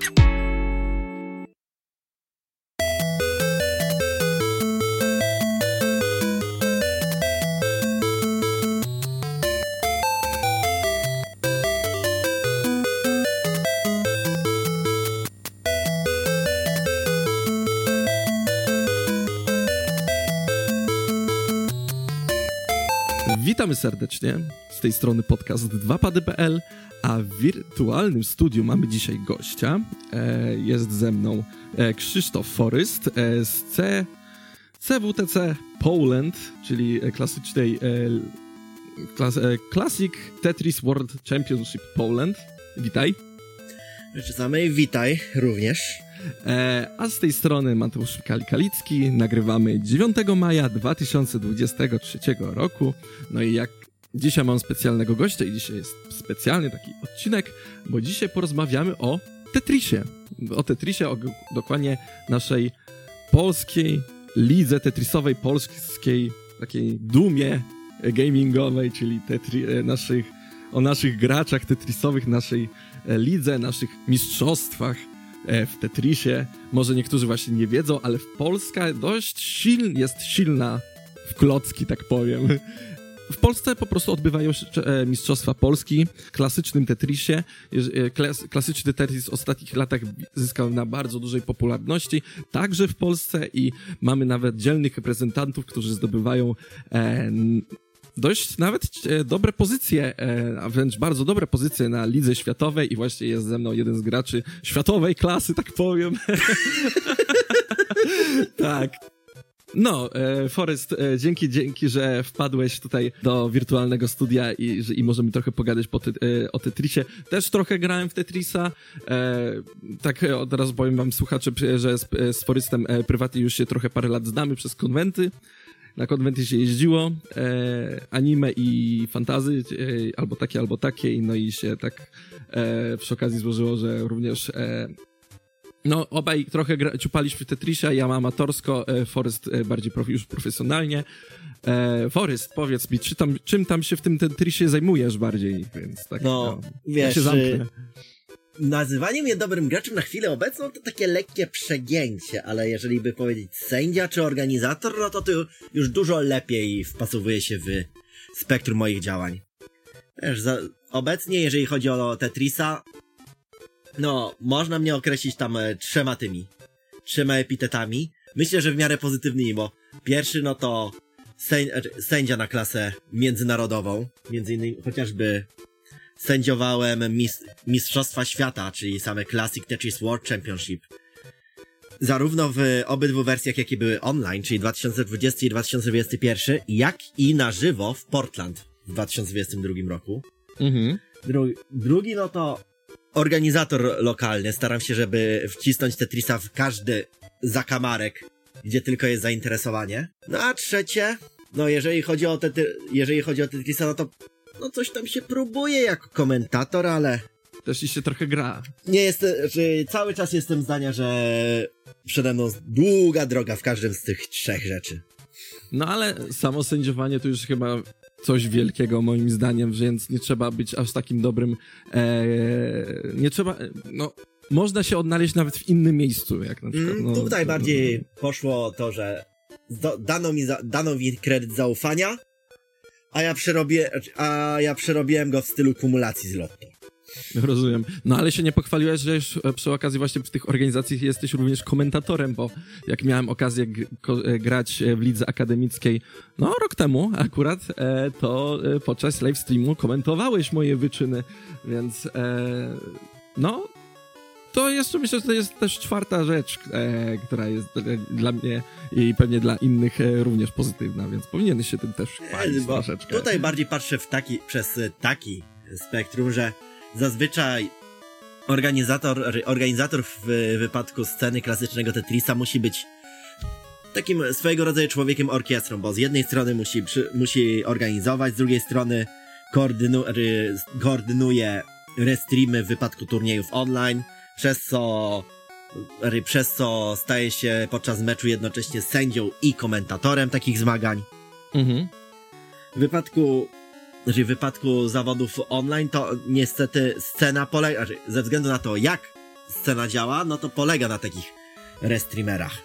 thank you Witamy serdecznie z tej strony podcast 2pady.pl, a w wirtualnym studiu mamy dzisiaj gościa. E, jest ze mną e, Krzysztof Foryst e, z C, CWTC Poland, czyli klasycznej klas, Classic Tetris World Championship Poland. Witaj. Rzeczy witaj również. E, a z tej strony Mateusz Kali-Kalicki. Nagrywamy 9 maja 2023 roku. No i jak dzisiaj mam specjalnego gościa i dzisiaj jest specjalny taki odcinek, bo dzisiaj porozmawiamy o Tetrisie. O Tetrisie, o dokładnie naszej polskiej lidze tetrisowej, polskiej takiej dumie gamingowej, czyli tetri, e, naszych, o naszych graczach tetrisowych, naszej e, lidze, naszych mistrzostwach w Tetrisie. Może niektórzy właśnie nie wiedzą, ale Polska dość siln, jest silna w klocki, tak powiem. W Polsce po prostu odbywają się e, Mistrzostwa Polski w klasycznym Tetrisie. E, klasyczny Tetris w ostatnich latach zyskał na bardzo dużej popularności, także w Polsce i mamy nawet dzielnych reprezentantów, którzy zdobywają dość nawet e, dobre pozycje, e, a wręcz bardzo dobre pozycje na lidze światowej i właśnie jest ze mną jeden z graczy światowej klasy, tak powiem. tak. No, e, Forest, e, dzięki, dzięki, że wpadłeś tutaj do wirtualnego studia i, że, i możemy trochę pogadać po o Tetrisie. Też trochę grałem w Tetrisa. Tak od razu powiem wam słuchacze, że z, z Forestem prywatnie już się trochę parę lat znamy przez konwenty na konwenty się jeździło, e, anime i fantazy, e, albo takie, albo takie, no i się tak e, przy okazji złożyło, że również e, no, obaj trochę gra, ciupaliśmy Tetrisa, ja amatorsko, e, Forest e, bardziej profi, już profesjonalnie. E, Forest, powiedz mi, czy tam, czym tam się w tym Tetrisie zajmujesz bardziej, więc tak, no, no wiesz, ja się zamknę nazywanie mnie dobrym graczem na chwilę obecną to takie lekkie przegięcie, ale jeżeli by powiedzieć sędzia czy organizator, no to to już dużo lepiej wpasowuje się w spektrum moich działań. Wiesz, za, obecnie, jeżeli chodzi o Tetrisa, no, można mnie określić tam e, trzema tymi, trzema epitetami. Myślę, że w miarę pozytywnymi, bo pierwszy, no to sędzia na klasę międzynarodową, między innymi chociażby sędziowałem mis Mistrzostwa Świata, czyli same Classic Tetris World Championship. Zarówno w obydwu wersjach, jakie były online, czyli 2020 i 2021, jak i na żywo w Portland w 2022 roku. Mhm. Dru drugi, no to organizator lokalny. Staram się, żeby wcisnąć Tetrisa w każdy zakamarek, gdzie tylko jest zainteresowanie. No a trzecie, no jeżeli chodzi o, te, jeżeli chodzi o Tetrisa, no to no coś tam się próbuje jako komentator, ale... Też ci się trochę gra. Nie jest, że cały czas jestem zdania, że przede mną długa droga w każdym z tych trzech rzeczy. No ale samo sędziowanie to już chyba coś wielkiego moim zdaniem, więc nie trzeba być aż takim dobrym, e, nie trzeba, no można się odnaleźć nawet w innym miejscu, jak na przykład. Mm, no, tutaj bardziej poszło to, że dano mi, za, dano mi kredyt zaufania, a ja przerobię, a ja przerobiłem go w stylu kumulacji z lotto. Rozumiem. No ale się nie pochwaliłeś, że już e, przy okazji właśnie w tych organizacjach jesteś również komentatorem, bo jak miałem okazję e, grać e, w lidze akademickiej, no rok temu akurat, to podczas live streamu komentowałeś moje wyczyny, więc no to jeszcze myślę, że to jest też czwarta rzecz, e, która jest dla mnie i pewnie dla innych e, również pozytywna, więc powinieneś się tym też chwalić troszeczkę. Tutaj bardziej patrzę w taki, przez taki spektrum, że zazwyczaj organizator, organizator w wypadku sceny klasycznego Tetrisa musi być takim swojego rodzaju człowiekiem orkiestrą, bo z jednej strony musi, przy, musi organizować, z drugiej strony koordynu, koordynuje restreamy w wypadku turniejów online, przez co przez co staje się podczas meczu jednocześnie sędzią i komentatorem takich zmagań. Mhm. W wypadku znaczy w wypadku zawodów online to niestety scena polega, znaczy ze względu na to jak scena działa, no to polega na takich restreamerach.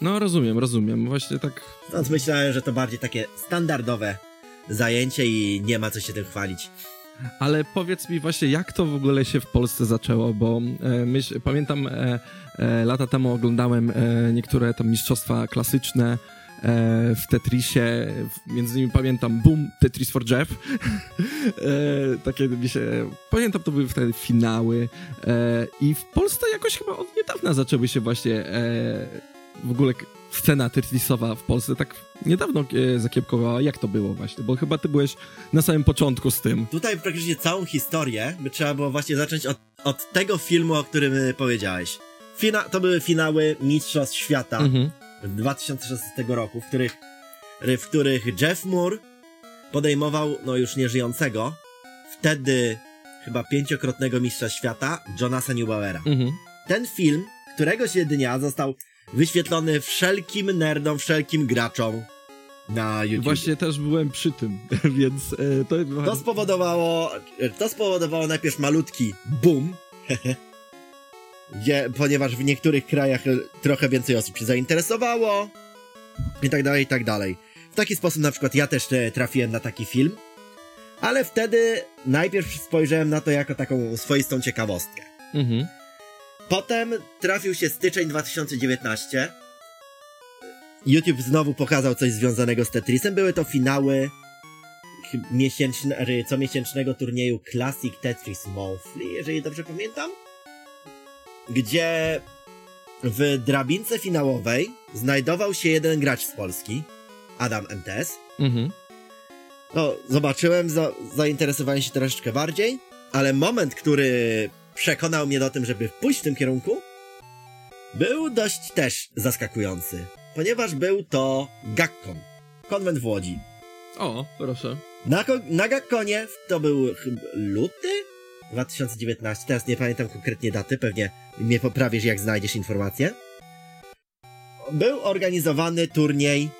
No rozumiem, rozumiem. Właśnie tak. Więc myślałem, że to bardziej takie standardowe zajęcie i nie ma co się tym chwalić. Ale powiedz mi właśnie, jak to w ogóle się w Polsce zaczęło, bo e, myśl, pamiętam e, e, lata temu oglądałem e, niektóre tam mistrzostwa klasyczne e, w Tetrisie, między innymi pamiętam Boom, Tetris for Jeff. e, takie mi się, pamiętam to były wtedy finały i w Polsce jakoś chyba od niedawna zaczęły się właśnie w ogóle scena Tetrisowa w Polsce tak niedawno e, zakiepkowała. Jak to było właśnie? Bo chyba ty byłeś na samym początku z tym. Tutaj praktycznie całą historię by trzeba było właśnie zacząć od, od tego filmu, o którym y, powiedziałeś. Fina to były finały Mistrzostw Świata Mhm. 2016 roku, w których, w których Jeff Moore podejmował, no już nieżyjącego, wtedy chyba pięciokrotnego mistrza świata, Jonasa Neubauera. Mhm. Ten film któregoś dnia został wyświetlony wszelkim nerdom, wszelkim graczom na YouTube. Właśnie też byłem przy tym, więc e, to... To spowodowało, to spowodowało najpierw malutki boom, gdzie, ponieważ w niektórych krajach trochę więcej osób się zainteresowało i tak dalej, i tak dalej. W taki sposób na przykład ja też e, trafiłem na taki film, ale wtedy najpierw spojrzałem na to jako taką swoistą ciekawostkę. Mhm. Potem trafił się styczeń 2019. YouTube znowu pokazał coś związanego z Tetrisem. Były to finały miesięczne, comiesięcznego turnieju Classic Tetris Monthly, jeżeli dobrze pamiętam. Gdzie w drabince finałowej znajdował się jeden gracz z Polski, Adam MTS. Mhm. No, zobaczyłem, za, zainteresowałem się troszeczkę bardziej, ale moment, który przekonał mnie do tym, żeby pójść w tym kierunku, był dość też zaskakujący, ponieważ był to Gakkon, konwent w Łodzi. O, proszę. Na, na Gakkonie to był luty 2019, teraz nie pamiętam konkretnie daty, pewnie mnie poprawisz jak znajdziesz informację. Był organizowany turniej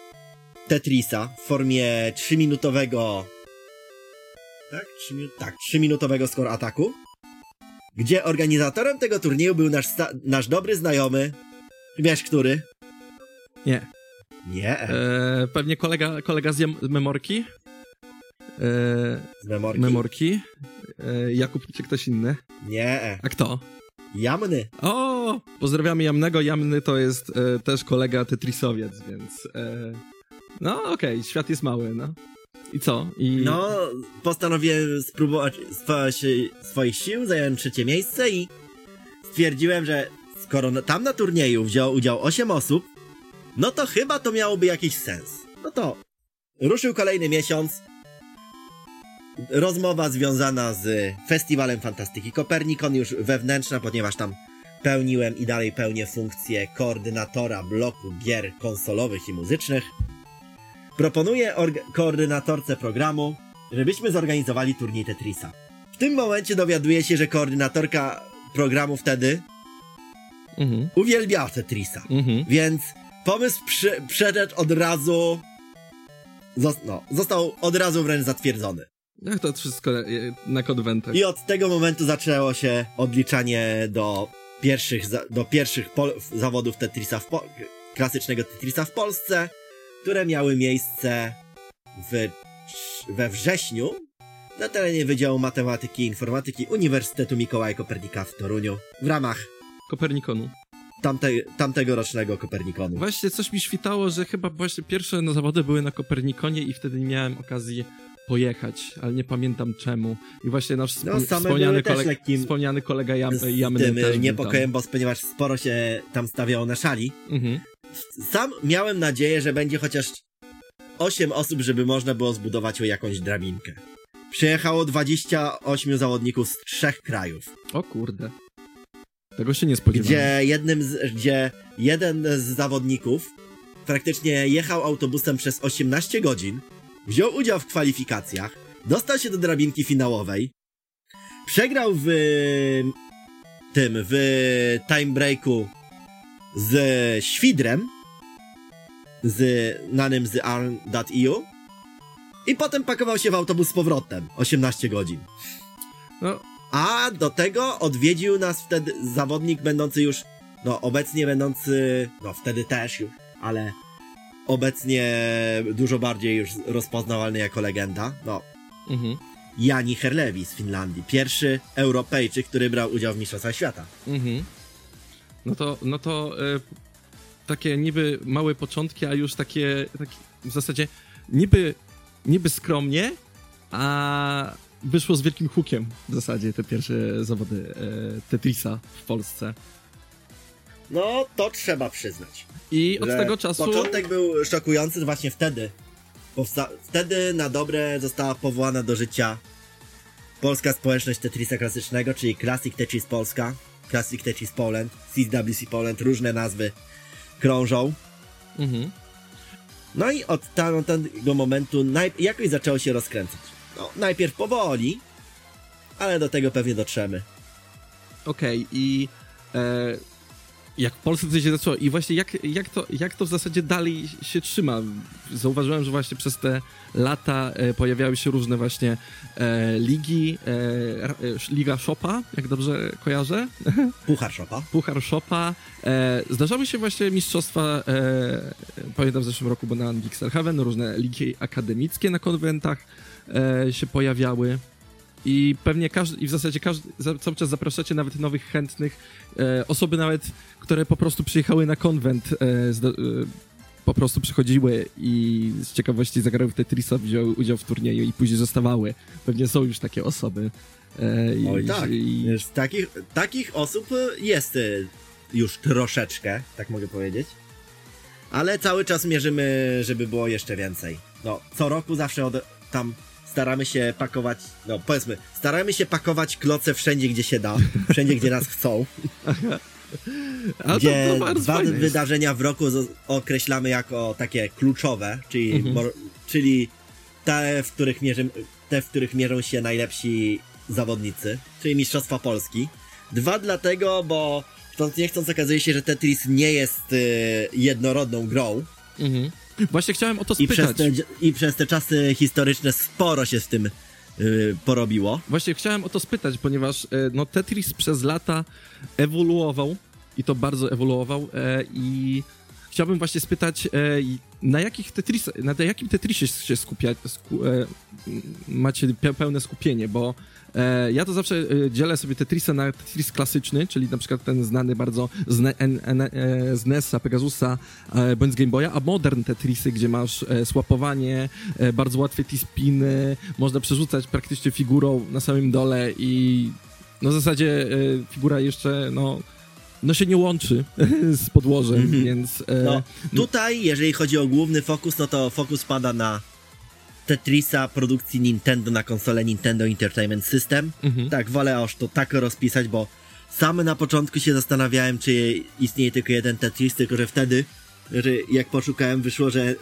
Tetrisa w formie 3-minutowego tak? 3 minut, tak, 3-minutowego score ataku, gdzie organizatorem tego turnieju był nasz, nasz dobry znajomy, wiesz który? Nie. Nie, E, pewnie kolega, kolega z Memorki. E, z memorki. memorki. E, Jakub czy ktoś inny. Nie, A kto? Jamny. O! Pozdrawiamy Jamnego. Jamny to jest e, też kolega Tetrisowiec, więc... E, no okej, świat jest mały, no. I co? I... No, postanowiłem spróbować swoich sił, zająłem trzecie miejsce i stwierdziłem, że skoro tam na turnieju wzięło udział 8 osób, no to chyba to miałoby jakiś sens. No to ruszył kolejny miesiąc. Rozmowa związana z Festiwalem Fantastyki Kopernikon, już wewnętrzna, ponieważ tam pełniłem i dalej pełnię funkcję koordynatora bloku gier konsolowych i muzycznych. Proponuję koordynatorce programu, żebyśmy zorganizowali turniej Tetrisa. W tym momencie dowiaduję się, że koordynatorka programu wtedy Mhm, uwielbiała Tetrisa. mhm. Więc pomysł przy- przeszedł od razu. Zos- no, został od razu wręcz zatwierdzony. Jak to wszystko e, na konwentach? I od tego momentu zaczęło się odliczanie do pierwszych, do pierwszych zawodów Tetrisa w klasycznego Tetrisa w Polsce, które miały miejsce w, we wrześniu na terenie Wydziału Matematyki i Informatyki Uniwersytetu Mikołaja Kopernika w Toruniu w ramach Kopernikonu. tamte, tamtego rocznego Kopernikonu. Właśnie coś mi świtało, że chyba właśnie pierwsze no, zawody były na Kopernikonie i wtedy nie miałem okazji pojechać, ale nie pamiętam czemu. I właśnie nasz No, wspomniany, kolega, lekkim- wspomniany kolega Jam, z Jamny tym też niepokojem, bo ponieważ sporo się tam stawiało na szali. Mhm. Sam miałem nadzieję, że będzie chociaż 8 osób, żeby można było zbudować jakąś drabinkę. Przyjechało 28 zawodników z trzech krajów, O kurde. Tego się nie spodziewałem. gdzie jednym z, gdzie jeden z zawodników praktycznie jechał autobusem przez 18 godzin, wziął udział w kwalifikacjach, dostał się do drabinki finałowej, przegrał w tym, w time breaku z Świdrem, z nanym z arm.eu i potem pakował się w autobus z powrotem 18 godzin. No, A do tego odwiedził nas wtedy zawodnik będący już, no obecnie będący, no wtedy też już, ale obecnie dużo bardziej już rozpoznawalny jako legenda, no Mhm. Jani Herlewi z Finlandii. Pierwszy Europejczyk, który brał udział w Mistrzostwach Świata. Mhm. No to, no to e, takie niby małe początki, a już takie, takie w zasadzie niby, niby skromnie, a wyszło z wielkim hukiem w zasadzie te pierwsze zawody e, Tetrisa w Polsce. No, to trzeba przyznać. I od tego czasu... Początek był szokujący właśnie wtedy. Powsta- wtedy na dobre została powołana do życia polska społeczność Tetrisa klasycznego, czyli Classic Tetris Polska, Classic Tetris Poland, CWC Poland, różne nazwy krążą. Mhm. No i od tam- tego momentu jakoś zaczęło się rozkręcać. No, najpierw powoli, ale do tego pewnie dotrzemy. Okej, i e, jak w Polsce to się zaczęło i właśnie jak, jak, to, jak to w zasadzie dalej się trzyma? Zauważyłem, że właśnie przez te lata e, pojawiały się różne właśnie e, ligi, e, e, Liga Shopa, jak dobrze kojarzę, Puchar Szopa. Puchar Shopa. E, zdarzały się właśnie mistrzostwa, e, pamiętam w zeszłym roku, bo na Gixerhaven, różne ligi akademickie na konwentach e, się pojawiały. I pewnie każdy, i w zasadzie każdy, cały czas zapraszacie nawet nowych chętnych, e, osoby nawet, które po prostu przyjechały na konwent, e, zda, e, po prostu przychodziły i z ciekawości zagrały w Tetrisa, wzięły udział w turnieju i później zostawały. Pewnie są już takie osoby. E, i- Oj tak, i- Wiesz, takich, takich osób jest y, już troszeczkę, tak mogę powiedzieć. Ale cały czas mierzymy, żeby było jeszcze więcej. No, co roku zawsze od, tam staramy się pakować, no powiedzmy, staramy się pakować kloce wszędzie, gdzie się da, wszędzie, gdzie nas chcą. A to- gdzie to dwa fajne jest. wydarzenia w roku określamy jako takie kluczowe, czyli, Mhm. mor- czyli te, w których te, w których mierzą się najlepsi zawodnicy, czyli Mistrzostwa Polski. Dwa dlatego, bo chcąc nie chcąc okazuje się, że Tetris nie jest y, jednorodną grą Mhm. Właśnie chciałem o to i przez, spytać. te, i przez te czasy historyczne sporo się z tym y, porobiło. Właśnie chciałem o to spytać, ponieważ e, no, Tetris przez lata ewoluował i to bardzo ewoluował e, i chciałbym właśnie spytać, i na jakich Tetris, na jakim Tetrisie się skupia, sku, e, macie pe- pełne skupienie, bo e, ja to zawsze e, dzielę sobie Tetrisa na Tetris klasyczny, czyli na przykład ten znany bardzo z, ne, en, en, e, z NES-a, Pegasusa e, bądź z Game Boya, a modern Tetrisy, gdzie masz e, słapowanie, e, bardzo łatwe T-spiny, można przerzucać praktycznie figurą na samym dole i no w zasadzie e, figura jeszcze no, no się nie łączy z podłożem, Mhm. więc e, No, tutaj, jeżeli chodzi o główny fokus, no to fokus pada na Tetrisa produkcji Nintendo na konsolę Nintendo Entertainment System. mhm. Tak, wolę aż to tak rozpisać, bo sam na początku się zastanawiałem, czy istnieje tylko jeden Tetris, tylko że wtedy, jak poszukałem, wyszło, że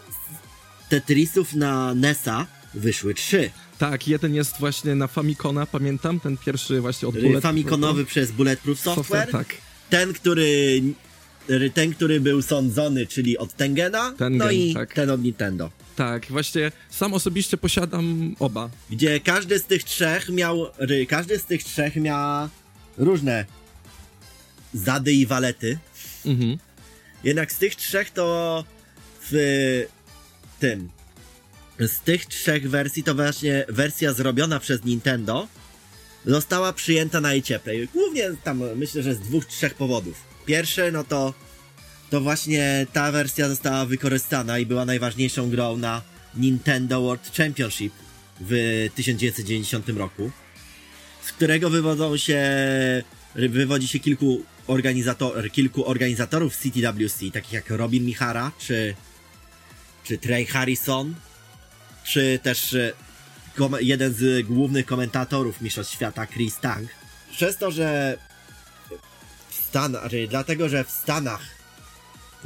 Tetrisów na NES-a wyszły trzy. tak, jeden jest właśnie na Famicona, pamiętam, ten pierwszy właśnie od Bullet Famikonowy przez Bulletproof Software, tak. Ten, który ten, który był sądzony, czyli od Tengena, Tengen, no i tak. ten od Nintendo. Tak, właśnie sam osobiście posiadam oba. Gdzie każdy z tych trzech miał, każdy z tych trzech miał różne zady i walety. Mhm. Jednak z tych trzech to w tym. Z tych trzech wersji to właśnie wersja zrobiona przez Nintendo została przyjęta najcieplej. Głównie tam myślę, że z dwóch, trzech powodów. Pierwszy, no to to właśnie ta wersja została wykorzystana i była najważniejszą grą na Nintendo World Championship w 1990 roku, z którego wywodzą się, wywodzi się kilku, organizator, kilku organizatorów CTWC, takich jak Robin Michara, czy, czy Trey Harrison, czy też jeden z głównych komentatorów Mistrzostw Świata, Chris Tang. Przez to, że w Stanach, znaczy dlatego, że w Stanach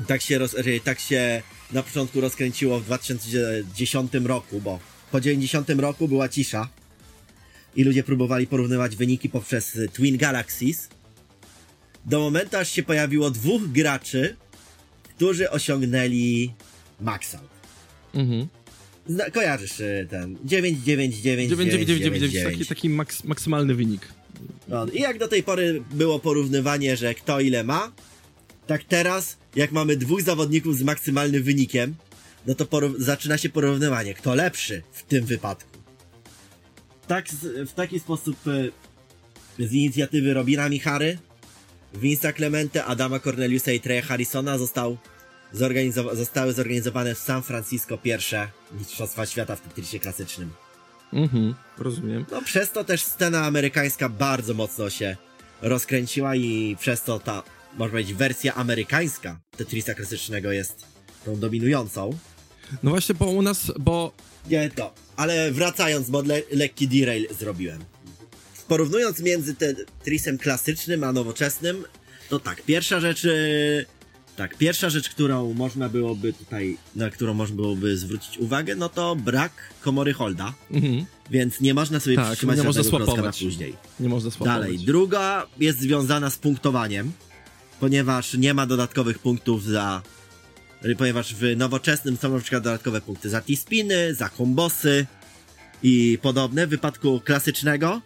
tak się, roz, że tak się na początku rozkręciło w 2010 roku, bo po 90 roku była cisza i ludzie próbowali porównywać wyniki poprzez Twin Galaxies. Do momentu, aż się pojawiło dwóch graczy, którzy osiągnęli Maxout. Mhm. Zna, kojarzysz y, ten 9999 9999, taki, taki maks, maksymalny wynik. No, I jak do tej pory było porównywanie, że kto ile ma, tak teraz, jak mamy dwóch zawodników z maksymalnym wynikiem, no to zaczyna się porównywanie, kto lepszy w tym wypadku. Tak, w taki sposób e, z inicjatywy Robina Michary, Vince'a Clemente, Adama Corneliusa i Treya Harrisona został zorganizowa zostały zorganizowane w San Francisco pierwsze Mistrzostwa Świata w Tetrisie klasycznym. Mhm, rozumiem. No przez to też scena amerykańska bardzo mocno się rozkręciła i przez to ta, można powiedzieć, wersja amerykańska Tetrisa klasycznego jest tą dominującą. No właśnie, bo u nas, bo... Nie to, ale wracając, bo le lekki derail zrobiłem. Porównując między Tetrisem klasycznym a nowoczesnym, to tak, pierwsza rzecz... Tak, pierwsza rzecz, którą można byłoby tutaj, na którą można byłoby zwrócić uwagę, no to brak komory holda. Mhm. Więc nie można sobie tak, przytrzymać nie można klocka na później. Nie można swapować. Dalej, druga jest związana z punktowaniem, ponieważ nie ma dodatkowych punktów za... Ponieważ w nowoczesnym są na przykład dodatkowe punkty za T-spiny, za kombosy i podobne. W wypadku klasycznego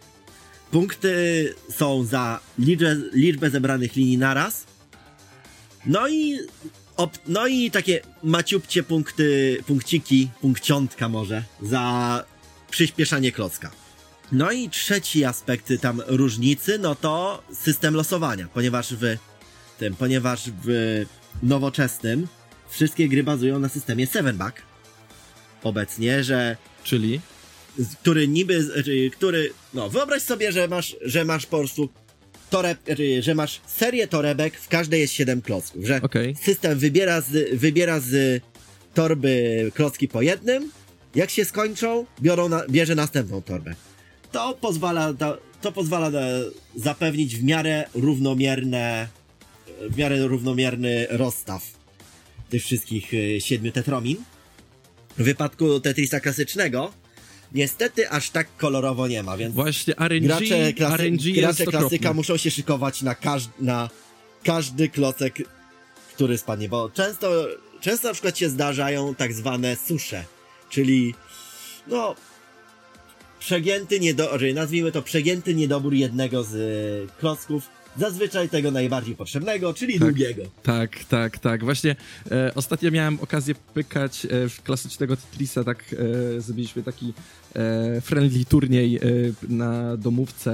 punkty są za liczbę, liczbę zebranych linii naraz no i no i takie maciupcie punkty, punkciki, punkciątka może, za przyspieszanie klocka. No i trzeci aspekt tam różnicy, no to system losowania, ponieważ w tym, ponieważ w nowoczesnym wszystkie gry bazują na systemie 7-back. Obecnie, że... Czyli? Który niby, który, no wyobraź sobie, że masz, że masz po prostu toreb, znaczy, że masz serię torebek, w każdej jest 7 klocków, że okay. system wybiera z, wybiera z torby klocki po jednym, jak się skończą, biorą na, bierze następną torbę. To pozwala, to, to pozwala zapewnić w miarę równomierne, w miarę równomierny rozstaw tych wszystkich y, siedmiu tetromin. W wypadku Tetrisa klasycznego Niestety aż tak kolorowo nie ma, więc Właśnie RNG, gracze, klasy, RNG gracze klasyka muszą się szykować na, każ na każdy klocek, który spadnie, bo często, często na przykład się zdarzają tak zwane susze, czyli no przegięty niedobór, nazwijmy to przegięty niedobór jednego z klocków, Zazwyczaj tego najbardziej potrzebnego, czyli tak, długiego. Tak, tak, tak. Właśnie e, ostatnio miałem okazję pykać e, w klasycznego Tetrisa, tak e, zrobiliśmy taki e, friendly turniej e, na domówce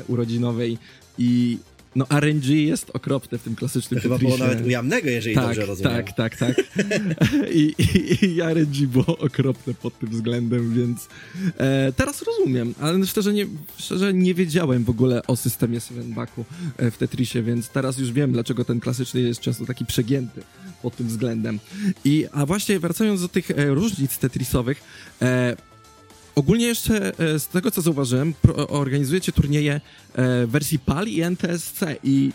e, urodzinowej i no RNG jest okropne w tym klasycznym chyba było nawet ujamnego, jeżeli tak, dobrze rozumiem. Tak, tak, tak. I, i, I RNG było okropne pod tym względem, więc e, teraz rozumiem, ale szczerze nie, szczerze nie wiedziałem w ogóle o systemie Sevenbacku e, w Tetrisie, więc teraz już wiem, dlaczego ten klasyczny jest często taki przegięty pod tym względem. I, a właśnie wracając do tych e, różnic tetrisowych, e, Ogólnie jeszcze e, z tego, co zauważyłem, organizujecie turnieje w wersji PAL i NTSC i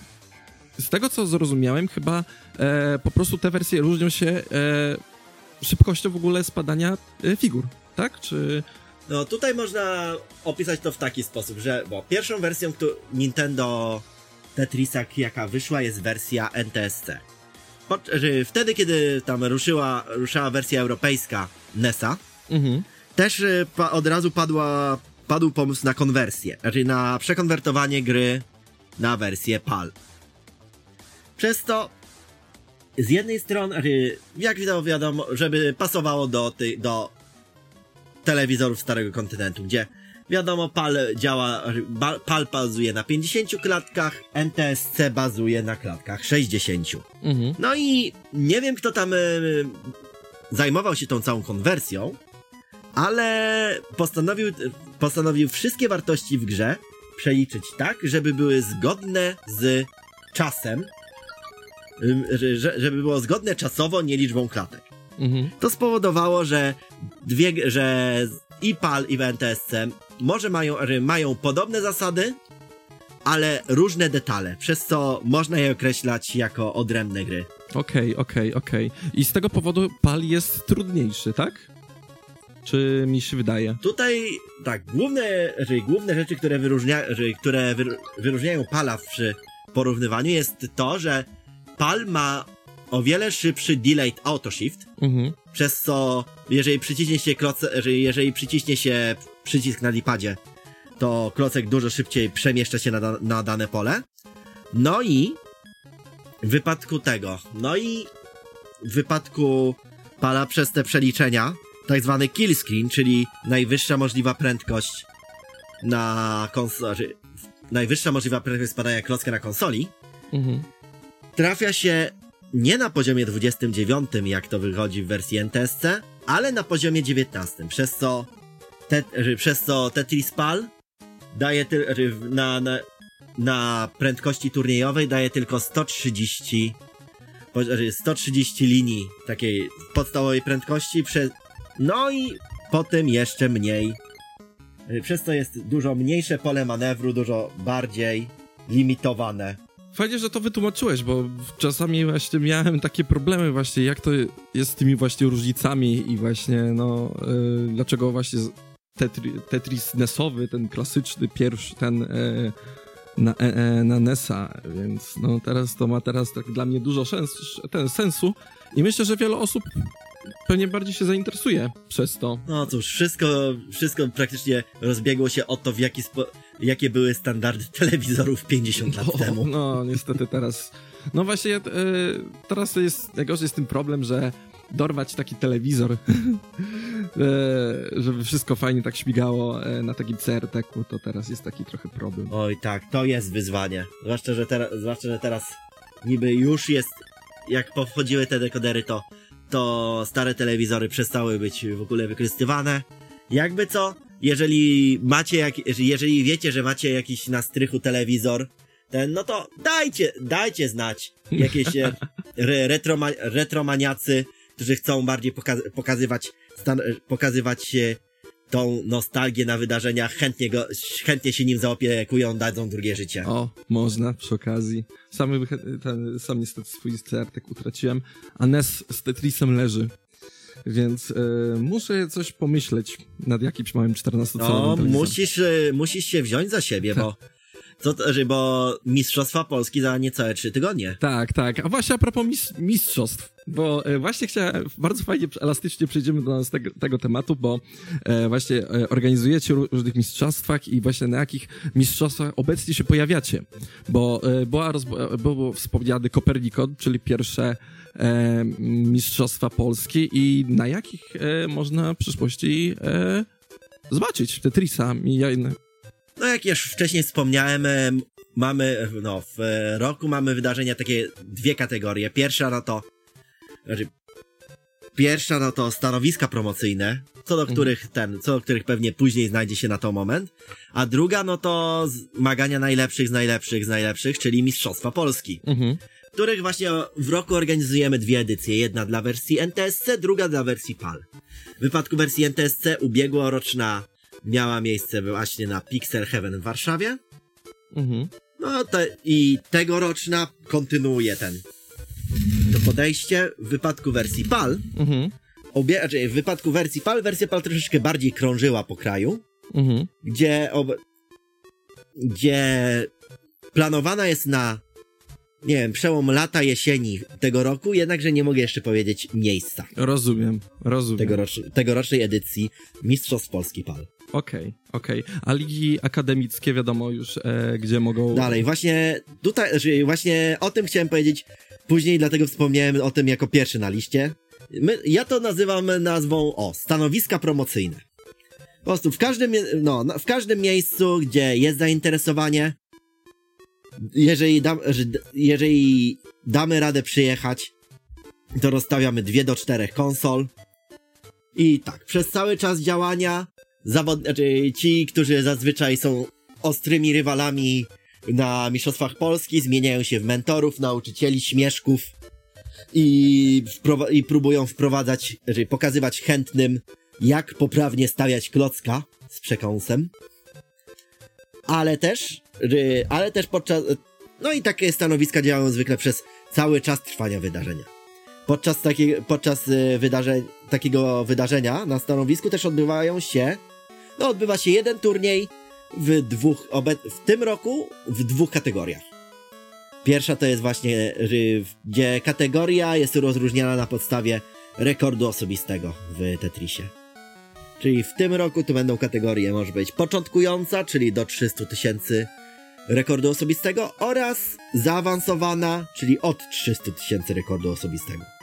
z tego, co zrozumiałem, chyba e, po prostu te wersje różnią się e, szybkością w ogóle spadania figur, tak? Czy... No tutaj można opisać to w taki sposób, że bo pierwszą wersją którą Nintendo Tetrisa, jaka wyszła, jest wersja NTSC. wtedy, kiedy tam ruszyła, ruszała wersja europejska NESa, mhm też y, od razu padła, padł pomysł na konwersję, znaczy na przekonwertowanie gry na wersję PAL. Przez to z jednej strony, znaczy, jak wiadomo, żeby pasowało do, ty, do telewizorów Starego Kontynentu, gdzie wiadomo, PAL działa, PAL bazuje na 50 klatkach, NTSC bazuje na klatkach 60. Mhm. No i nie wiem, kto tam y, zajmował się tą całą konwersją, ale postanowił, postanowił wszystkie wartości w grze przeliczyć tak, żeby były zgodne z czasem, żeby było zgodne czasowo, nie liczbą klatek. Mhm. To spowodowało, że dwie, że i PAL i NTSC może mają, mają podobne zasady, ale różne detale, przez co można je określać jako odrębne gry. Okej, okay, okej, okay, okej. Okay. I z tego powodu PAL jest trudniejszy, tak? Czy mi się wydaje? Tutaj, tak, główne, czyli główne rzeczy, które, wyróżnia, które wyróżniają Pala przy porównywaniu jest to, że Pal ma o wiele szybszy delayed autoshift, mhm. przez co jeżeli przyciśnie się kloce, jeżeli przyciśnie się przycisk na dipadzie, to klocek dużo szybciej przemieszcza się na, da na dane pole. No i w wypadku tego, no i w wypadku pala przez te przeliczenia, tak zwany kill screen, czyli najwyższa możliwa prędkość na konsoli, najwyższa możliwa prędkość spadania klocka na konsoli, Mhm. trafia się nie na poziomie 29, jak to wychodzi w wersji NTSC, ale na poziomie 19, przez co, te, przez co Tetris Pal daje ty, na, na, na prędkości turniejowej daje tylko 130 po- że 130 linii takiej podstawowej prędkości, prze, no i potem jeszcze mniej. Y, Przez co jest dużo mniejsze pole manewru, dużo bardziej limitowane. Fajnie, że to wytłumaczyłeś, bo czasami właśnie miałem takie problemy właśnie, jak to jest z tymi właśnie różnicami i właśnie, no, y, dlaczego właśnie tetri, Tetris NES-owy, ten klasyczny, pierwszy, ten e, na, e, e, na NES-a, więc no teraz to ma teraz tak dla mnie dużo szens, ten sensu i myślę, że wiele osób pewnie bardziej się zainteresuje przez to. No cóż, wszystko, wszystko praktycznie rozbiegło się o to, w jaki spo, jakie były standardy telewizorów 50 lat O, temu. No, niestety teraz. No właśnie, e, teraz jest najgorszy jest ten problem, że dorwać taki telewizor, e, żeby wszystko fajnie tak śmigało e, na takim CRT-ku, to teraz jest taki trochę problem. Oj tak, to jest wyzwanie. Zwłaszcza, że, teraz, zwłaszcza, że teraz niby już jest, jak powchodziły te dekodery, to, to stare telewizory przestały być w ogóle wykorzystywane. Jakby co, jeżeli macie, jak, jeżeli wiecie, że macie jakiś na strychu telewizor, ten, no to dajcie, dajcie znać jakieś e, re, retroma, retromaniacy, którzy chcą bardziej poka- pokazywać, stan, pokazywać się tą nostalgię na wydarzeniach, chętnie, go, chętnie się nim zaopiekują, dadzą drugie życie. O, można przy okazji. Sam, ten, sam niestety swój CRT utraciłem, a NES z Tetrisem leży. Więc e, muszę coś pomyśleć nad jakimś małym 14-calowym No, telewizorem. musisz, y, musisz się wziąć za siebie, bo, co, to, bo Mistrzostwa Polski za niecałe trzy tygodnie. Tak, tak. A właśnie a propos mis mistrzostw, bo e, właśnie chciałem, bardzo fajnie, elastycznie przejdziemy do nas tego, tego tematu, bo e, właśnie e, organizujecie ró- różnych mistrzostwach i właśnie na jakich mistrzostwach obecnie się pojawiacie. Bo była było wspomniany Kopernikon, czyli pierwsze mistrzostwa Polski i na jakich można w przyszłości zobaczyć Tetrisa i inne. No jak już wcześniej wspomniałem, em, mamy, no w e, roku mamy wydarzenia takie dwie kategorie. Pierwsza no to, znaczy, pierwsza no to stanowiska promocyjne, co do których ten, co do których pewnie później znajdzie się na to moment. A druga no to zmagania najlepszych z najlepszych z najlepszych, czyli Mistrzostwa Polski. Mhm. których właśnie w roku organizujemy dwie edycje. Jedna dla wersji NTSC, druga dla wersji PAL. W wypadku wersji NTSC ubiegłoroczna miała miejsce właśnie na Pixel Heaven w Warszawie. Mhm. No te, i tegoroczna kontynuuje ten to podejście. W wypadku wersji PAL, Mhm. obie, znaczy w wypadku wersji PAL, wersja PAL troszeczkę bardziej krążyła po kraju, Mhm. gdzie, ob, gdzie planowana jest na, nie wiem, przełom lata, jesieni tego roku, jednakże nie mogę jeszcze powiedzieć miejsca Rozumiem, rozumiem. tegorocz, tegorocznej edycji Mistrzostw Polski PAL. Okej, okej. A ligi akademickie wiadomo już, e, gdzie mogą... Dalej, właśnie tutaj, znaczy właśnie o tym chciałem powiedzieć później, dlatego wspomniałem o tym jako pierwszy na liście. My, ja to nazywam nazwą, o, stanowiska promocyjne. Po prostu w każdym, no, w każdym miejscu, gdzie jest zainteresowanie, jeżeli, że- jeżeli damy radę przyjechać, to rozstawiamy dwie do czterech konsol. I tak, przez cały czas działania zawod... znaczy, ci, którzy zazwyczaj są ostrymi rywalami na Mistrzostwach Polski, zmieniają się w mentorów, nauczycieli, śmieszków i, i próbują wprowadzać, znaczy pokazywać chętnym, jak poprawnie stawiać klocka z przekąsem. Ale też, ry- ale też podczas, no i takie stanowiska działają zwykle przez cały czas trwania wydarzenia. Podczas, takiego, podczas y, wydarzeń, takiego wydarzenia na stanowisku też odbywają się, no odbywa się jeden turniej w dwóch, w tym roku w dwóch kategoriach. Pierwsza to jest właśnie, ry- gdzie kategoria jest rozróżniana na podstawie rekordu osobistego w Tetrisie. Czyli w tym roku tu będą kategorie, może być początkująca, czyli do 300 tysięcy rekordu osobistego oraz zaawansowana, czyli od 300 tysięcy rekordu osobistego.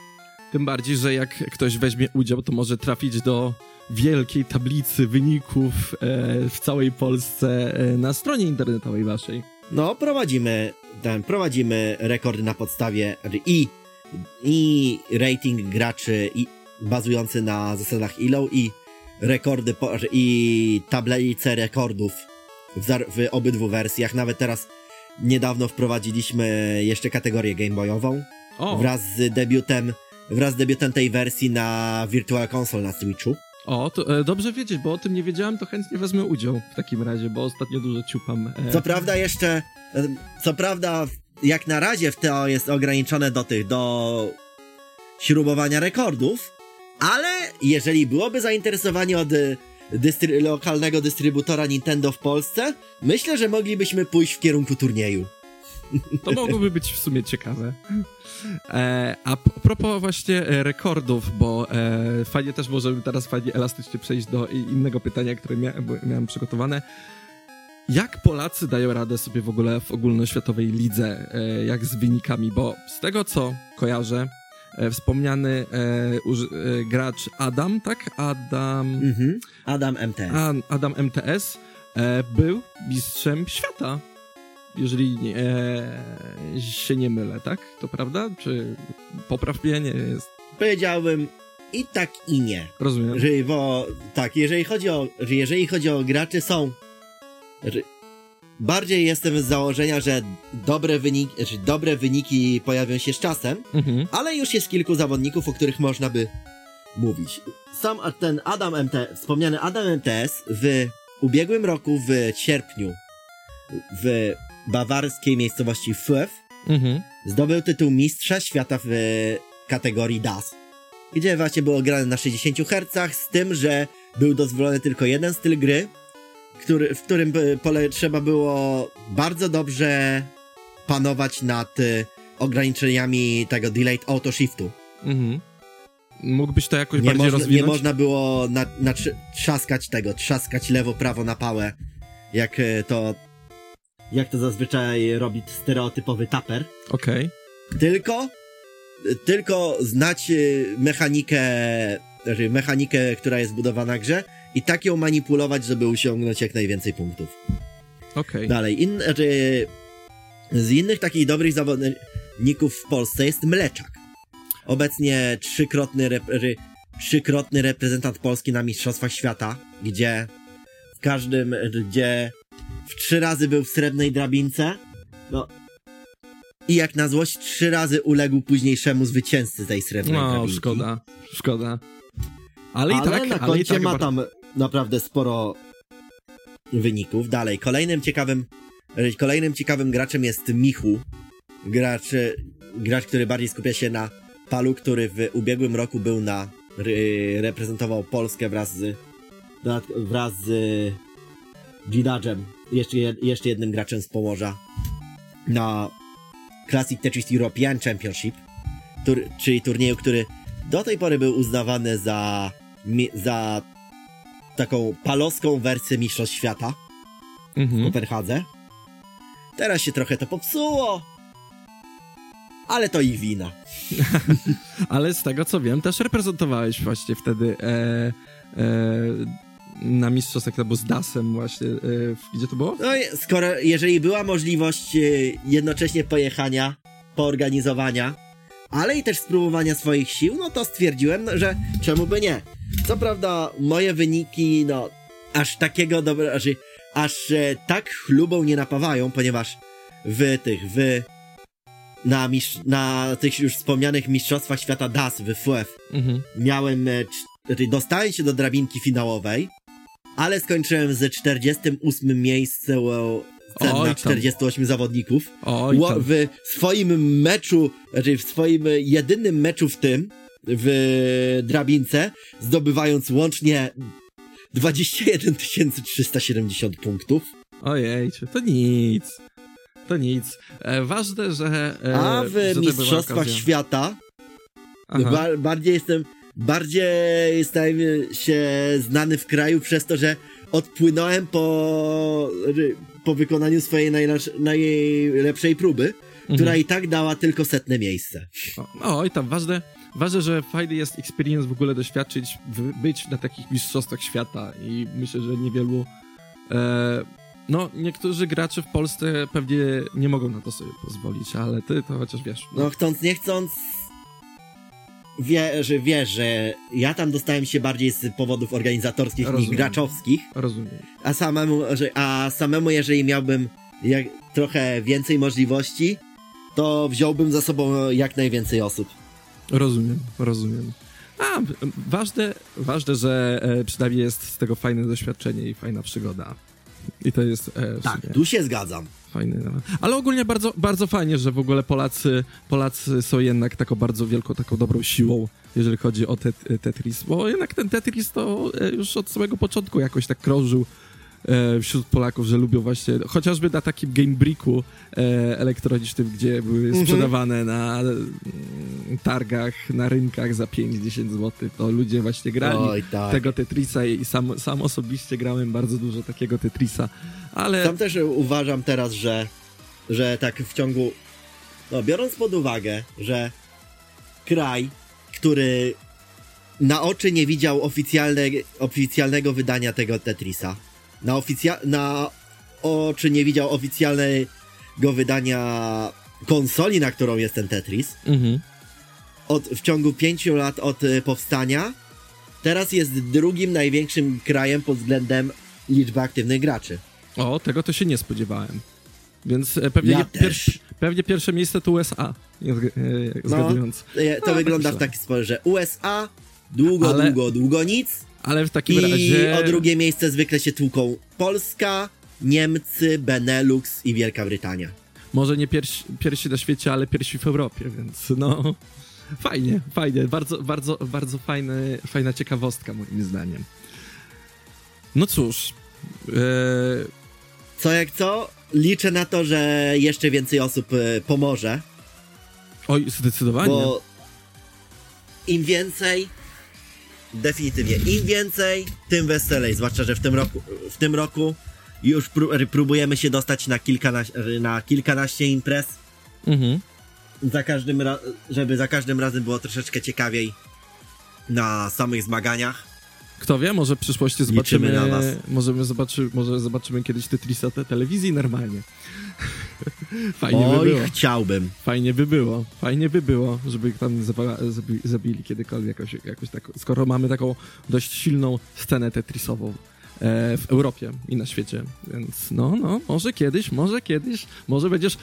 Tym bardziej, że jak ktoś weźmie udział, to może trafić do wielkiej tablicy wyników e, w całej Polsce e, na stronie internetowej waszej. No, prowadzimy, ten, prowadzimy rekordy na podstawie i, i rating graczy i bazujący na zasadach ILO i rekordy po, i tablice rekordów w, w obydwu wersjach. Nawet teraz niedawno wprowadziliśmy jeszcze kategorię gameboyową wraz z debiutem wraz z debiutem tej wersji na Virtual Console na Switchu. o to e, dobrze wiedzieć, bo o tym nie wiedziałem, to chętnie wezmę udział w takim razie, bo ostatnio dużo ciupam. E, Co prawda jeszcze, e, co prawda jak na razie w to jest ograniczone do tych, do śrubowania rekordów, ale jeżeli byłoby zainteresowanie od e, dystry lokalnego dystrybutora Nintendo w Polsce, myślę, że moglibyśmy pójść w kierunku turnieju. To mogłoby być w sumie ciekawe. E, a propos właśnie e, rekordów, bo e, fajnie też możemy teraz fajnie elastycznie przejść do innego pytania, które mia miałem przygotowane. Jak Polacy dają radę sobie w ogóle w ogólnoświatowej lidze, e, jak z wynikami? Bo z tego co kojarzę, e, wspomniany e, gracz Adam, tak? Adam, Mhm. Adam MTS. a, Adam MTS był mistrzem świata. Jeżeli e, się nie mylę, tak? To prawda? Czy popraw mnie? Nie jest. Powiedziałbym i tak i nie. Rozumiem. Że, bo tak, jeżeli chodzi o, że jeżeli chodzi o graczy są że, bardziej jestem z założenia, że dobre wyniki, że dobre wyniki pojawią się z czasem, Mhm. ale już jest kilku zawodników, o których można by mówić. Sam ten Adam MT, wspomniany Adam MTS w ubiegłym roku w sierpniu w bawarskiej miejscowości Fürth Mhm. zdobył tytuł mistrza świata w kategorii DAS, gdzie właśnie było grane na 60 Hz, z tym, że był dozwolony tylko jeden styl gry, który, w którym by- pole, trzeba było bardzo dobrze panować nad y, ograniczeniami tego delayed auto shiftu. Mhm. Mógłbyś to jakoś Nie, bardziej można, nie rozwinąć? można było na, na, trzaskać tego, trzaskać lewo, prawo na pałę, jak to jak to zazwyczaj robi stereotypowy taper. Okej. Tylko, tylko znać y, mechanikę, znaczy mechanikę, która jest budowana grze i tak ją manipulować, żeby osiągnąć jak najwięcej punktów. Okej. Dalej, in, znaczy, z innych takich dobrych zawodników w Polsce jest Mleczak. Obecnie trzykrotny, ry, trzykrotny reprezentant Polski na Mistrzostwach Świata, gdzie w każdym, gdzie w trzy razy był w srebrnej drabince, no i jak na złość trzy razy uległ późniejszemu zwycięzcy tej srebrnej No, drabinki. szkoda. Szkoda. Ale, Ale, i tak, na koncie tak ma bardzo- tam naprawdę sporo wyników. Dalej, kolejnym ciekawym, kolejnym ciekawym graczem jest Michu. Gracz, gracz, który bardziej skupia się na palu, który w ubiegłym roku był na, ry, reprezentował Polskę wraz z, wraz z Gidadżem, jeszcze, jeszcze jednym graczem z Pomorza, na Classic Tetris European Championship, tur, czyli turnieju, który do tej pory był uznawany za, za taką palowską wersję Mistrzostw Świata w Mhm. Kopenhadze. Teraz się trochę to popsuło, ale to ich wina. Ale z tego co wiem, też reprezentowałeś właśnie wtedy e, e, na mistrzostwach albo z DAS-em właśnie. W- gdzie to było? No skoro, jeżeli była możliwość e, jednocześnie pojechania, poorganizowania, ale i też spróbowania swoich sił, no to stwierdziłem, no, że czemu by nie. Co prawda moje wyniki, no, aż takiego dobra, aż, aż e, tak chlubą nie napawają, ponieważ w tych, w na, mistrz, na tych już wspomnianych mistrzostwach świata DAS w FUF Mhm. miałem, e, cz- znaczy dostałem się do drabinki finałowej, ale skończyłem z 48 miejscem na tam. 48 zawodników. Oj, tam. w swoim meczu, znaczy w swoim jedynym meczu w tym, w drabince, zdobywając łącznie 21 370 punktów. Ojej, to nic. To nic. E, ważne, że. E, A w że Mistrzostwach. Świata Aha. bardziej jestem bardziej stałem się znany w kraju przez to, że odpłynąłem po, po wykonaniu swojej najlepszej, próby, która i tak dała tylko setne miejsce. O, i tam ważne, ważne, że fajny jest experience w ogóle doświadczyć, być na takich mistrzostwach świata i myślę, że niewielu e, no, niektórzy gracze w Polsce pewnie nie mogą na to sobie pozwolić, ale ty to chociaż wiesz. No, no chcąc, nie chcąc, wie, że wiesz, że ja tam dostałem się bardziej z powodów organizatorskich Rozumiem. niż graczowskich. Rozumiem. A samemu, a samemu, jeżeli miałbym jak, trochę więcej możliwości, to wziąłbym za sobą jak najwięcej osób. Rozumiem, rozumiem. A, ważne, ważne że e, przynajmniej jest z tego fajne doświadczenie i fajna przygoda. I to jest. E, tak, tu się zgadzam. Fajny. No. Ale ogólnie bardzo, bardzo fajnie, że w ogóle Polacy, Polacy są jednak taką bardzo wielką, taką dobrą siłą, jeżeli chodzi o te, Tetris. Bo jednak ten Tetris to e, już od samego początku jakoś tak krążył wśród Polaków, że lubią właśnie, chociażby na takim gamebricku e, elektronicznym, gdzie były mhm. sprzedawane na mm, targach, na rynkach za 5-10 zł, to ludzie właśnie grali Oj, tak. tego Tetrisa i sam, sam osobiście grałem bardzo dużo takiego Tetrisa, ale... Sam też uważam teraz, że, że tak w ciągu, no biorąc pod uwagę, że kraj, który na oczy nie widział oficjalne, oficjalnego wydania tego Tetrisa, na, oficja- na oczy nie widział oficjalnego wydania konsoli, na którą jest ten Tetris. Mhm. Od, w ciągu pięciu lat od y, powstania teraz jest drugim największym krajem pod względem liczby aktywnych graczy. O, tego to się nie spodziewałem. Więc e, pewnie, ja pier- pewnie pierwsze miejsce to USA, e, zgadując. No, to no, wygląda tak w taki sposób, że USA, długo, Ale... długo, długo nic, ale w takim I razie... o drugie miejsce zwykle się tłuką Polska, Niemcy, Benelux i Wielka Brytania. Może nie pierwsi, pierwsi na świecie, ale pierwsi w Europie, więc no... Fajnie, fajnie. Bardzo, bardzo, bardzo fajny, fajna ciekawostka moim zdaniem. No cóż... Ee... Co jak co, liczę na to, że jeszcze więcej osób e, pomoże. Oj, zdecydowanie. Bo im więcej, definitywnie. Im więcej, tym weselej. Zwłaszcza, że w tym roku, w tym roku już próbujemy się dostać na, kilkanaś na kilkanaście imprez. Mhm. Za każdym żeby za każdym razem było troszeczkę ciekawiej na samych zmaganiach. Kto wie, może w przyszłości zobaczymy. na was. Możemy zobaczy, może zobaczymy kiedyś Tetrisa te telewizji normalnie. Fajnie Oj, by było. chciałbym. Fajnie by było. Fajnie by było, żeby tam zabi zabili kiedykolwiek jakoś, jakoś tak, skoro mamy taką dość silną scenę tetrisową e, w Europie i na świecie. Więc no, no, może kiedyś, może kiedyś, może będziesz,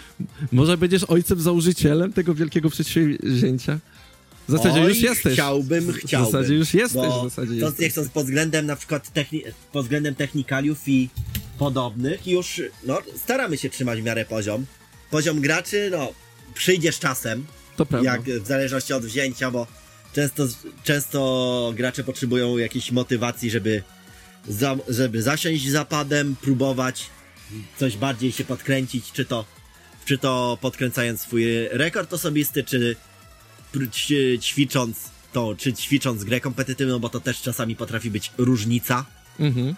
może będziesz ojcem założycielem tego wielkiego przedsięwzięcia. W zasadzie Oj, już jesteś. Chciałbym, chciałbym. W zasadzie już jesteś. w zasadzie to nie chcąc pod względem na przykład techni pod względem technikaliów i podobnych już, no, staramy się trzymać w miarę poziom. Poziom graczy, no, przyjdzie z czasem. To prawda. Jak w zależności od wzięcia, bo często, często gracze potrzebują jakiejś motywacji, żeby, za, żeby zasiąść zapadem, próbować coś bardziej się podkręcić, czy to, czy to podkręcając swój rekord osobisty, czy ćwicząc to, czy ćwicząc grę kompetytywną, bo to też czasami potrafi być różnica. Mhm.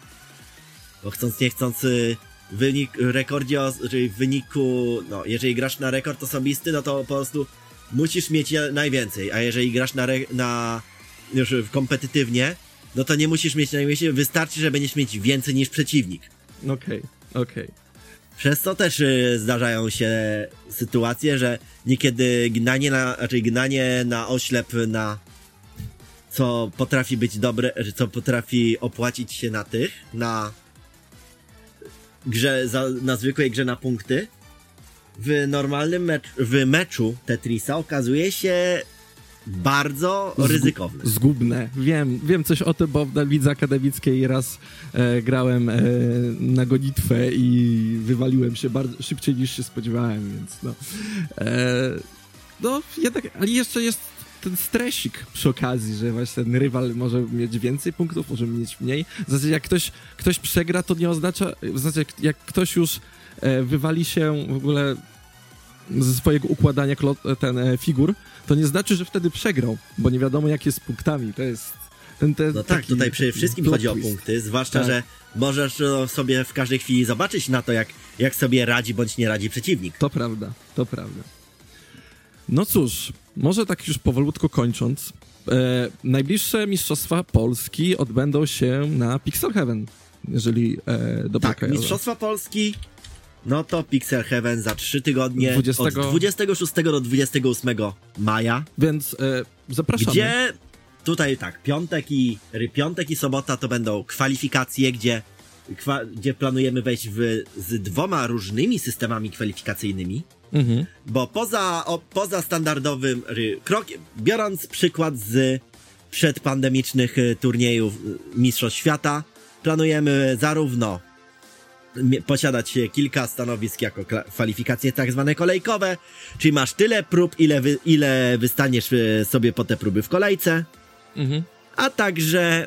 Bo chcąc nie chcąc y, wynik, rekordzie, czyli w wyniku, no, jeżeli grasz na rekord osobisty, no to po prostu musisz mieć najwięcej, a jeżeli grasz na, re, na już kompetytywnie, no to nie musisz mieć najwięcej, wystarczy, że będziesz mieć więcej niż przeciwnik. Okej, okay, okej. Okay. Przez to też y, zdarzają się sytuacje, że niekiedy gnanie na, znaczy gnanie na oślep na co potrafi być dobre, co potrafi opłacić się na tych, na grze, za, na zwykłej grze na punkty, w normalnym mecz, w meczu Tetrisa okazuje się bardzo ryzykowne. Zgubne. Wiem, wiem coś o tym, bo na widze akademickiej raz e, grałem e, na gonitwę i wywaliłem się bardzo szybciej niż się spodziewałem, więc no. E, no, jednak, ale jeszcze jest ten stresik przy okazji, że właśnie ten rywal może mieć więcej punktów, może mieć mniej. W zasadzie jak ktoś, ktoś przegra, to nie oznacza, w jak ktoś już e, wywali się w ogóle ze swojego układania klo- ten e, figur, to nie znaczy, że wtedy przegrał, bo nie wiadomo jak jest z punktami. To jest ten, ten No tak, tutaj przede wszystkim chodzi o twist. punkty, zwłaszcza, Tak. że możesz no, sobie w każdej chwili zobaczyć na to, jak, jak sobie radzi bądź nie radzi przeciwnik. To prawda, to prawda. No cóż, może tak już powolutku kończąc, e, najbliższe Mistrzostwa Polski odbędą się na Pixel Heaven, jeżeli e, dobrze Tak, kojarzę. Mistrzostwa Polski, no to Pixel Heaven za trzy tygodnie, 20 od 26 do 28 maja, Więc e, zapraszamy. gdzie tutaj tak, piątek i, piątek i sobota to będą kwalifikacje, gdzie, kwa, gdzie planujemy wejść w, z dwoma różnymi systemami kwalifikacyjnymi. Mhm. Bo poza, o, poza standardowym krokiem, biorąc przykład z przedpandemicznych y, turniejów y, Mistrzostw Świata, planujemy zarówno posiadać kilka stanowisk jako kwalifikacje tak zwane kolejkowe, czyli masz tyle prób, ile, wy, ile wystaniesz y, sobie po te próby w kolejce, Mhm. a także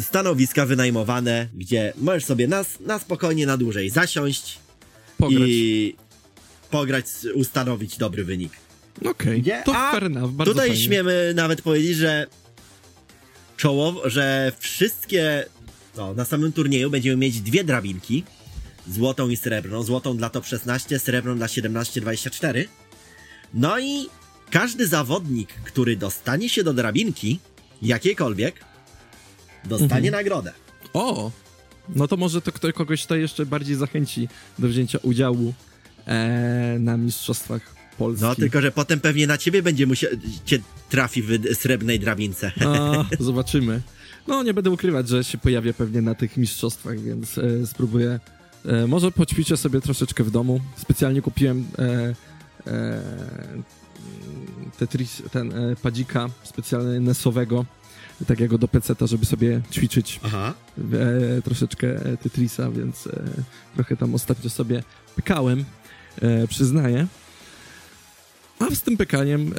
stanowiska wynajmowane, gdzie możesz sobie na, na spokojnie, na dłużej zasiąść Pograć. i pograć, ustanowić dobry wynik. Okej, Gdzie? to A fair enough, bardzo Tutaj fajnie. śmiemy nawet powiedzieć, że czołowo, że wszystkie, no, na samym turnieju będziemy mieć dwie drabinki, złotą i srebrną, złotą dla top 16, srebrną dla 17-24. No i każdy zawodnik, który dostanie się do drabinki, jakiejkolwiek, dostanie Mhm. nagrodę. O! No to może to kto, kogoś to jeszcze bardziej zachęci do wzięcia udziału e, na Mistrzostwach Polski. No, tylko że potem pewnie na ciebie będzie musiał, cię trafi w srebrnej drabince. A, zobaczymy. No, nie będę ukrywać, że się pojawię pewnie na tych mistrzostwach, więc e, spróbuję. E, może poćwiczę sobie troszeczkę w domu. Specjalnie kupiłem e, e, Tetris, ten e, padzika specjalnie nesowego, takiego do peceta, żeby sobie ćwiczyć Aha. e, troszeczkę Tetrisa, więc trochę tam ostatnio sobie pykałem, e, przyznaję. A z tym pykaniem e,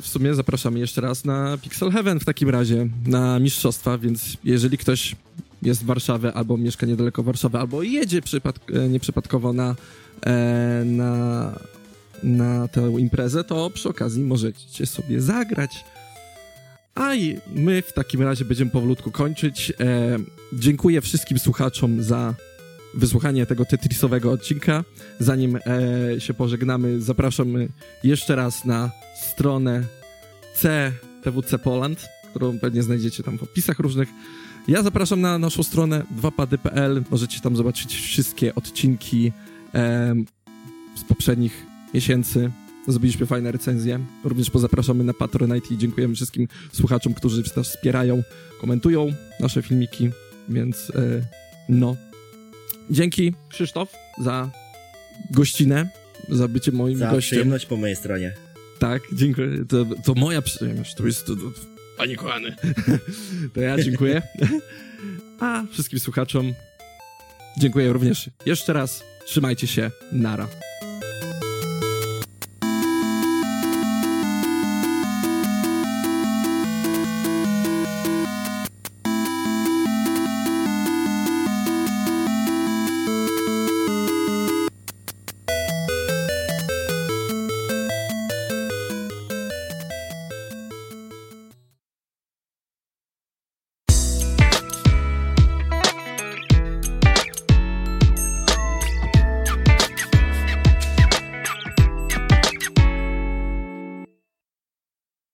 w sumie zapraszamy jeszcze raz na Pixel Heaven w takim razie, na mistrzostwa, więc jeżeli ktoś jest w Warszawie albo mieszka niedaleko Warszawy, albo jedzie e, nieprzypadkowo na, e, na, na tę imprezę, to przy okazji możecie sobie zagrać. A i my w takim razie będziemy powolutku kończyć. E, dziękuję wszystkim słuchaczom za wysłuchanie tego tetrisowego odcinka. Zanim e, się pożegnamy, zapraszamy jeszcze raz na stronę CTWC Poland, którą pewnie znajdziecie tam w opisach różnych. Ja zapraszam na naszą stronę 2pady.pl. Możecie tam zobaczyć wszystkie odcinki em, z poprzednich miesięcy. Zrobiliśmy fajne recenzje. Również pozapraszamy na Patronite i dziękujemy wszystkim słuchaczom, którzy nas wspierają, komentują nasze filmiki, więc e, no. Dzięki Krzysztof za gościnę, za bycie moim Za gościem. przyjemność po mojej stronie. Tak, dziękuję. To, to moja przyjemność. To jest. To, to, panie kochany. to ja dziękuję. A wszystkim słuchaczom dziękuję również jeszcze raz. Trzymajcie się. Nara.